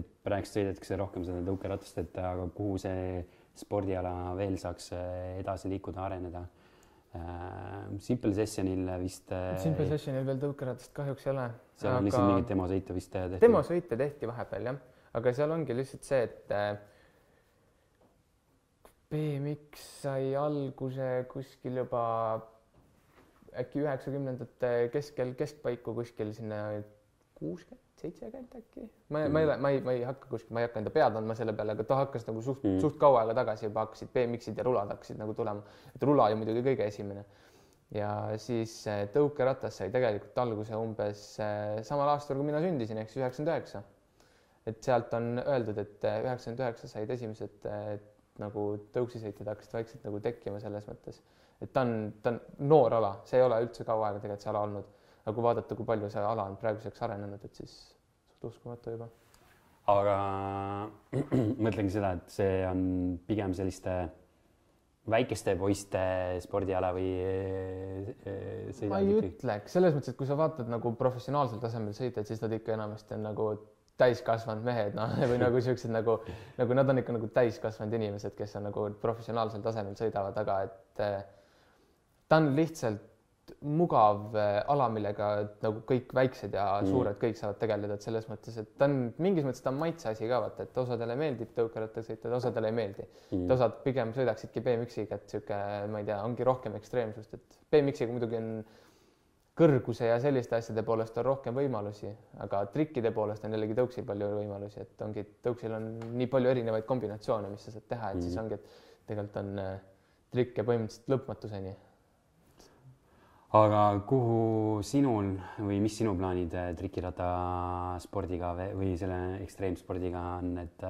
et praegu sõidetakse rohkem seda tõukeratast, et aga kuhu see spordiala veel saaks äh, edasi liikuda, areneda uh,. Simple Sessionil vist uh, Simple Sessionil veel tõukeratast kahjuks ei ole. seal on lihtsalt mingeid demosõite vist tehtud. demosõite tehti vahepeal jah, aga seal ongi lihtsalt see, et äh, BMX sai alguse kuskil juba äkki üheksakümnendate keskel, keskpaiku kuskil sinna kuuskümmend, seitsekümmend äkki. ma, ma ei ole, ma ei, ma ei hakka kuskil, ma ei hakka enda pead andma selle peale, aga ta hakkas nagu suht Mm. mm., suht kaua aega tagasi juba hakkasid BMX-id ja rulad hakkasid nagu tulema. et rula oli muidugi kõige esimene. ja siis äh, tõukeratas sai tegelikult alguse umbes äh, samal aastal, kui mina sündisin, ehk siis üheksakümmend üheksa. Et sealt on öeldud, et äh, üheksakümmend üheksa said esimesed äh, nagu tõuksisõitjad hakkasid vaikselt nagu tekkima selles mõttes, et ta on, ta on noor ala, see ei ole üldse kaua aega tegelikult see ala olnud. aga kui vaadata, kui palju see ala on praeguseks arenenud, et siis suht uskumatu juba. aga mõtlengi seda, et see on pigem selliste väikeste poiste spordiala või eh, ma ei ikkagi? ütleks, selles mõttes, et kui sa vaatad nagu professionaalsel tasemel sõitjaid, siis nad ikka enamasti on nagu täiskasvanud mehed, noh, või nagu siuksed nagu, nagu nad on ikka nagu täiskasvanud inimesed, kes on nagu professionaalsel tasemel sõidavad, aga et eh, ta on lihtsalt mugav eh, ala, millega nagu kõik väiksed ja Mm. suured kõik saavad tegeleda, et selles mõttes, et ta on mingis mõttes ta on maitse asi ka vaata, et osadele meeldib tõukerattaga sõita, osadele ei meeldi Mm. osad pigem sõidaksidki BMX-iga, et sihuke, ma ei tea, ongi rohkem ekstreemsust, et BMX-iga muidugi on kõrguse ja selliste asjade poolest on rohkem võimalusi, aga trikkide poolest on jällegi tõuksil palju võimalusi, et ongi, tõuksil on nii palju erinevaid kombinatsioone, mis sa saad teha, et siis Mhm. ongi, et tegelikult on äh, trikke põhimõtteliselt lõpmatuseni. aga kuhu sinul või mis sinu plaanid eh, trikirattaspordiga ve- või selle ekstreemspordiga on, et,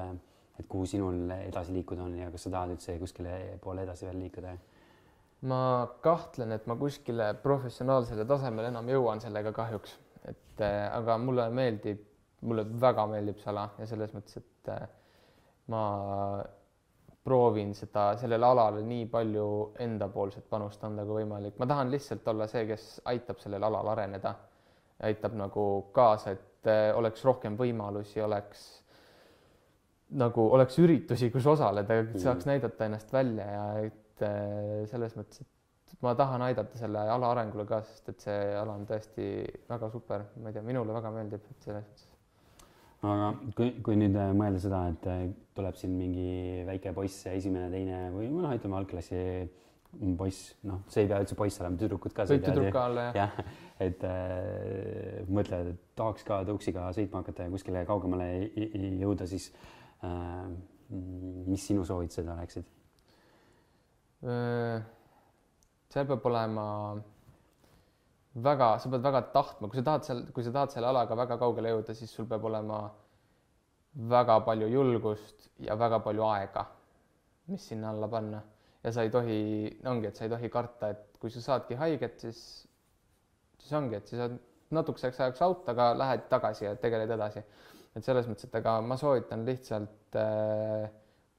et kuhu sinul edasi liikuda on ja kas sa tahad üldse kuskile poole edasi veel liikuda? Ma kahtlen, et ma kuskile professionaalsele tasemele enam jõuan sellega kahjuks, et äh, aga mulle meeldib, mulle väga meeldib see ala ja selles mõttes, et äh, ma proovin seda, sellele alale nii palju endapoolset panust anda kui võimalik, ma tahan lihtsalt olla see, kes aitab sellel alal areneda, aitab nagu kaasa, et äh, oleks rohkem võimalusi, oleks nagu oleks üritusi, kus osaleda, saaks näidata ennast välja ja et äh, selles mõttes, et ma tahan aidata selle ala arengule ka, sest et see ala on tõesti väga super, ma ei tea, minule väga meeldib, et selles mõttes. aga kui, kui nüüd äh, mõelda seda, et äh, tuleb siin mingi väike poiss, esimene, teine või noh, ütleme algklassi poiss, noh, see ei pea üldse poiss olema, tüdrukud ka. võib tüdruk ka olla jah jah, et äh, mõtlevad, et tahaks ka tõuksiga sõitma hakata ja kuskile kaugemale jõuda, siis äh, mis sinu soovitused oleksid? Seal peab olema väga, sa pead väga tahtma, kui sa tahad seal, kui sa tahad selle alaga väga kaugele jõuda, siis sul peab olema väga palju julgust ja väga palju aega, mis sinna alla panna ja sa ei tohi, ongi, et sa ei tohi karta, et kui sa saadki haiget, siis, siis ongi, et siis on natukeseks ajaks out, aga lähed tagasi ja tegeled edasi. et selles mõttes, et aga ma soovitan lihtsalt äh,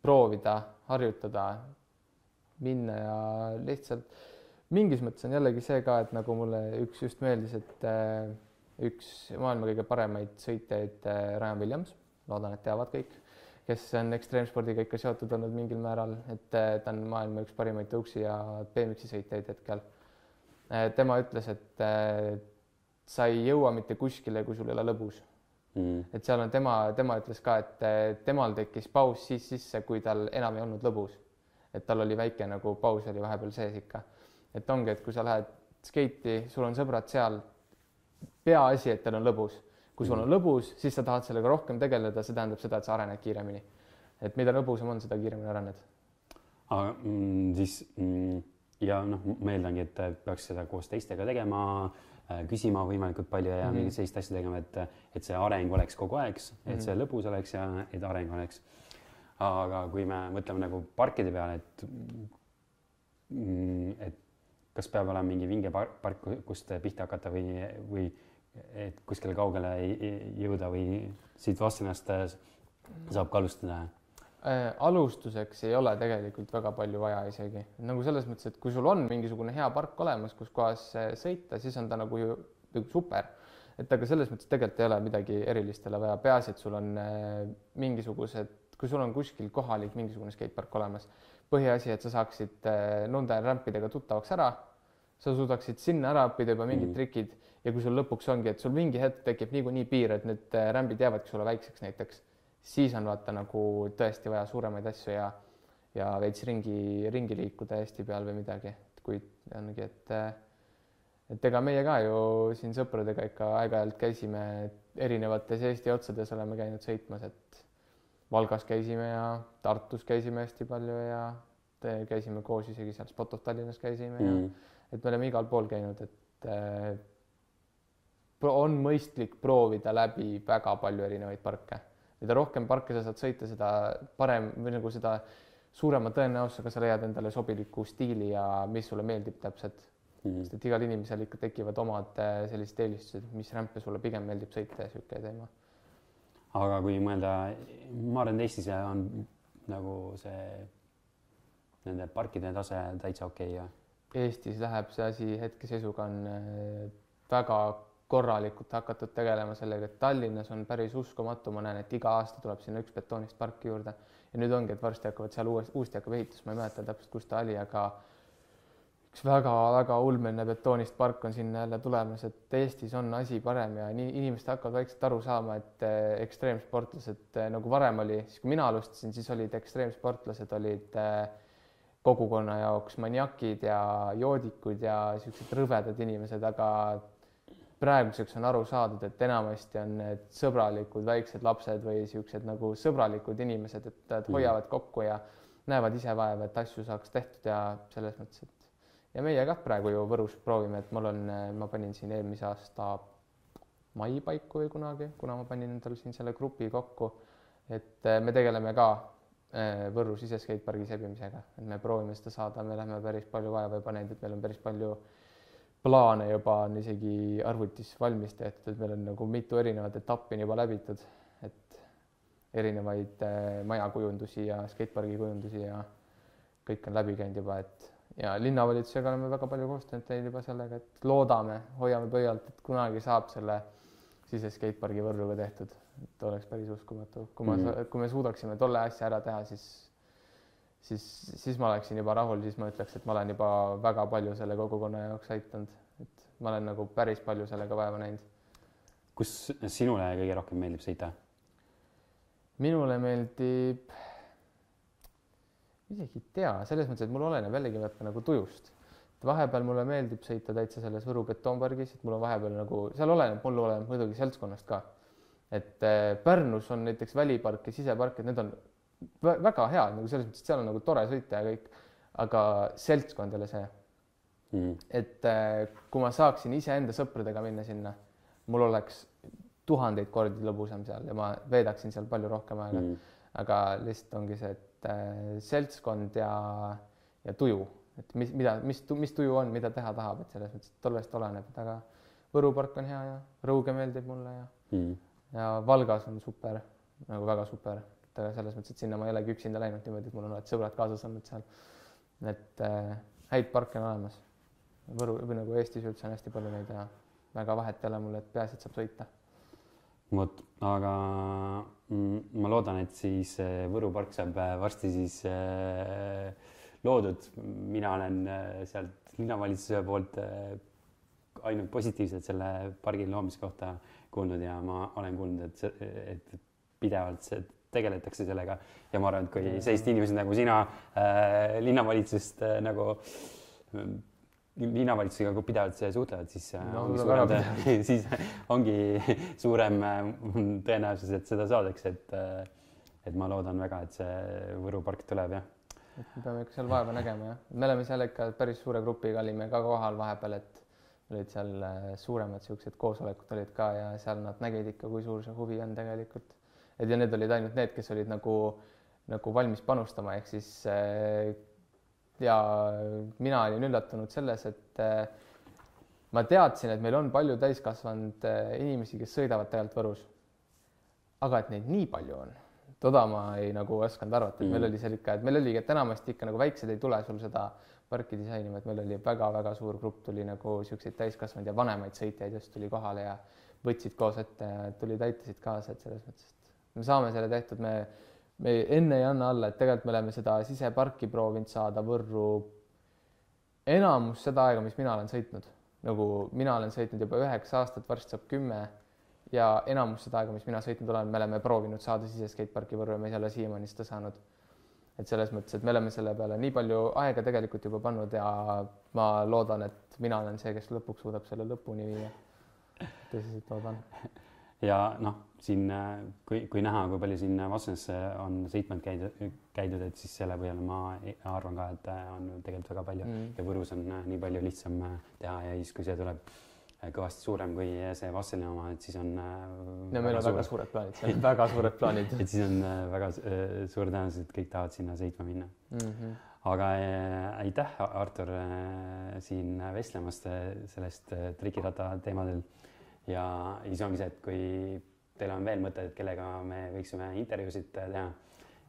proovida, harjutada, minna ja lihtsalt mingis mõttes on jällegi see ka, et nagu mulle üks just meeldis, et äh, üks maailma kõige paremaid sõitjaid äh, Ryan Williams, loodan, et teavad kõik, kes on ekstreemspordiga ikka seotud olnud mingil määral, et äh, ta on maailma üks parimaid tõuksi ja BMX-i sõitjaid hetkel. tema ütles, et sa ei jõua mitte kuskile, kui sul ei ole lõbus Mm. et seal on tema, tema ütles ka, et temal tekkis paus siis sisse, kui tal enam ei olnud lõbus. Et tal oli väike nagu paus oli vahepeal sees ikka. et ongi, et kui sa lähed skeiti, sul on sõbrad seal, peaasi, et teil on lõbus. kui sul on lõbus, siis sa tahad sellega rohkem tegeleda, see tähendab seda, et sa arened kiiremini. et mida lõbusam on, seda kiiremini arened. aga mm, siis mm, ja noh, ma eeldangi, et peaks seda koos teistega tegema, küsima võimalikult palju ja mm -hmm. mingeid selliseid asju tegema, et, et see areng oleks kogu aeg, et see lõbus oleks ja et areng oleks. Aga kui me mõtleme nagu parkide peale, et mm, et kas peab olema mingi vinge park, park, kust pihta hakata või, või et kuskile kaugele ei- ei jõuda või siit Vastsennast saab ka alustada? äh, alustuseks ei ole tegelikult väga palju vaja isegi nagu selles mõttes, et kui sul on mingisugune hea park olemas, kus kohas äh, sõita, siis on ta nagu ju nagu super. et aga selles mõttes tegelikult ei ole midagi erilist jälle vaja, peaasi, et sul on äh, mingisugused, kui sul on kuskil kohalik mingisugune skatepark olemas, põhiasi, et sa saaksid äh, nende rämpidega tuttavaks ära, sa suudaksid sinna ära õppida juba mingid mm. trikid ja kui sul lõpuks ongi, et sul mingi hetk tekib niikuinii piir, et need äh, rämbid jäävadki sulle väikseks näiteks siis on vaata nagu tõesti vaja suuremaid asju ja, ja veits ringi, ringi liikuda Eesti peal või midagi, et kui ongi, et et ega meie ka ju siin sõpradega ikka aeg-ajalt käisime erinevates Eesti otsades oleme käinud sõitmas, et Valgas käisime ja Tartus käisime hästi palju ja te- käisime koos isegi seal Spot of Tallinnas käisime mm. ja et me oleme igal pool käinud, et äh, on mõistlik proovida läbi väga palju erinevaid parke mida rohkem parke sa saad sõita, seda parem või nagu seda suurema tõenäosusega sa leiad endale sobiliku stiili ja mis sulle meeldib täpselt mm. -hmm. sest et igal inimesel ikka tekivad omad äh, sellised eelistused, mis rämpe sulle pigem meeldib sõita ja sihuke teema. Aga kui mõelda, ma arvan, et Eestis on nagu see nende parkide tase täitsa okei okay, ja Eestis läheb see asi hetkeseisuga on äh, väga korralikult hakatud tegelema sellega, et Tallinnas on päris uskumatu, ma näen, et iga aasta tuleb sinna üks betoonist park juurde. Ja nüüd ongi, et varsti hakkavad seal uuesti, uuesti hakkab ehitus, ma ei mäleta täpselt, kus ta oli, aga üks väga-väga ulmeline betoonist park on sinna jälle tulemas, et Eestis on asi parem ja nii inimesed hakkavad vaikselt aru saama, et eh, ekstreemsportlased eh, nagu varem oli, siis kui mina alustasin, siis olid ekstreemsportlased olid eh, kogukonna jaoks maniakid ja joodikud ja siuksed rõvedad inimesed, aga praeguseks on aru saadud, et enamasti on need sõbralikud väiksed lapsed või siuksed nagu sõbralikud inimesed, et nad hoiavad kokku ja näevad ise vaeva, et asju saaks tehtud ja selles mõttes, et ja meie kah praegu ju Võrus proovime, et mul on, ma panin siin eelmise aasta mai paiku või kunagi, kuna ma panin endale siin selle grupi kokku, et eh, me tegeleme ka eh, Võru siseskatepargi sebimisega, et me proovime seda saada, me läheme päris palju vaeva juba näinud, et meil on päris palju plaane juba on isegi arvutis valmis tehtud, et meil on nagu mitu erinevat etappi on juba läbitud, et erinevaid äh, majakujundusi ja skatepargi kujundusi ja kõik on läbi käinud juba, et ja linnavalitsusega oleme väga palju koostööd teinud juba sellega, et loodame, hoiame pöialt, et kunagi saab selle siseskatepargi Võrruga tehtud, et oleks päris uskumatu, kui ma mm, -hmm. kui me suudaksime tolle asja ära teha, siis siis, siis ma oleksin juba rahul, siis ma ütleks, et ma olen juba väga palju selle kogukonna jaoks aitanud, et ma olen nagu päris palju sellega vaeva näinud. kus sinule kõige rohkem meeldib sõita? minule meeldib, isegi ei tea, selles mõttes, et mul oleneb jällegi vaata nagu tujust. et vahepeal mulle meeldib sõita täitsa selles Võru betoonpargis, et mul on vahepeal nagu, seal oleneb, mul oleneb muidugi seltskonnast ka. et äh, Pärnus on näiteks välipark ja sisepark, et need on vä väga head nagu selles mõttes, et seal on nagu tore sõita ja kõik, aga seltskond ei ole see mm. et äh, kui ma saaksin iseenda sõpradega minna sinna, mul oleks tuhandeid kordi lõbusam seal ja ma veedaksin seal palju rohkem aega mm. aga lihtsalt ongi see, et äh, seltskond ja, ja tuju, et mis, mida, mis, mis tuju on, mida teha tahab, et selles mõttes, et tollest oleneb, et aga Võru park on hea ja Rõuge meeldib mulle ja, Mm. ja Valgas on super, nagu väga super, et aga selles mõttes, et sinna ma ei olegi üksinda läinud niimoodi, et mul on alati sõbrad kaasas olnud seal. et äh, häid parke on olemas Võru või nagu Eestis üldse on hästi palju neid ja väga vahet ei ole mul, et peaasi, et saab sõita. Vot, aga mm, ma loodan, et siis äh, Võru park saab äh, varsti siis äh, loodud. mina olen sealt linnavalitsuse poolt ainult positiivselt selle pargi loomise kohta kuulnud ja ma olen kuulnud, et et pidevalt see tegeletakse sellega ja ma arvan, et kui sellised inimesed nagu sina äh, linnavalitsusest äh, nagu linnavalitsusega kui pidevalt suhtlevad, siis äh, No, ongi suurem, siis ongi suurem äh, tõenäosus, et seda saadakse, et äh, et ma loodan väga, et see Võru park tuleb jah. et me peame ikka seal vaeva nägema jah, me oleme seal ikka päris suure grupiga olime ka kohal vahepeal, et olid seal suuremad siuksed koosolekud olid ka ja seal nad nägid ikka, kui suur see huvi on tegelikult. et ja need olid ainult need, kes olid nagu, nagu valmis panustama, ehk siis äh, ja mina olin üllatunud selles, et äh, ma teadsin, et meil on palju täiskasvanud äh, inimesi, kes sõidavad tegelikult Võrus. aga et neid nii palju on, toda ma ei nagu osanud arvata, et meil Mhm. oli seal ikka, et meil oligi, et enamasti ikka nagu väiksed ei tule sul seda parki disainima, et meil oli väga-väga suur grupp tuli nagu siukseid täiskasvanud ja vanemaid sõitjaid just tuli kohale ja võtsid koos ette ja tulid, aitasid kaasa, et selles mõttes, et me saame selle tehtud, me, me enne ei anna alla, et tegelikult me oleme seda siseparki proovinud saada Võrru enamus seda aega, mis mina olen sõitnud, nagu mina olen sõitnud juba üheksa aastat, varsti saab kümme ja enamus seda aega, mis mina sõitnud olen, me oleme proovinud saada siseskateparki Võrru ja me ei ole siiamaani seda saanud. et selles mõttes, et me oleme selle peale nii palju aega tegelikult juba pannud ja ma loodan, et mina olen see, kes lõpuks suudab selle lõpuni viia. tõsiselt loodan. Ja noh, siin äh, kui, kui näha, kui palju siin Vastsesse on sõitmand käidud, käidud, et siis selle põhjal ma ei- arvan ka, et äh, on tegelikult väga palju Mm. ja Võrus on äh, nii palju lihtsam äh, teha ja siis, kui see tuleb äh, kõvasti suurem kui see Vasseli oma, et siis on äh, ja meil on väga suured plaanid, seal väga suured plaanid et siis on äh, väga äh, suur tõenäosus, et kõik tahavad sinna sõitma minna. mm. -hmm. aga äh, aitäh, Artur äh,, siin vestlemast äh, sellest äh, trikiratta teemadel ja siis ongi see, et kui teil on veel mõtteid, kellega me võiksime intervjuusid teha,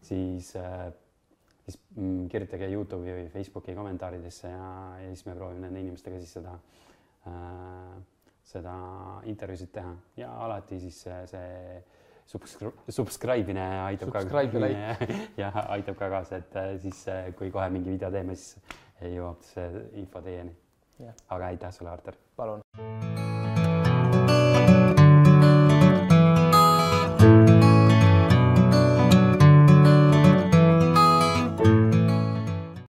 siis äh, siis mm, kirjutage Youtube'i või Facebooki kommentaaridesse ja, ja siis me proovime nende inimestega siis seda äh, seda intervjuusid teha ja alati siis äh, see subscri- subscribe ine aitab Subscribe ka ja aitab ka kaasa, et äh, siis äh, kui kohe mingi video teeme, siis jõuab see info teieni aga aitäh sulle, Artur. palun.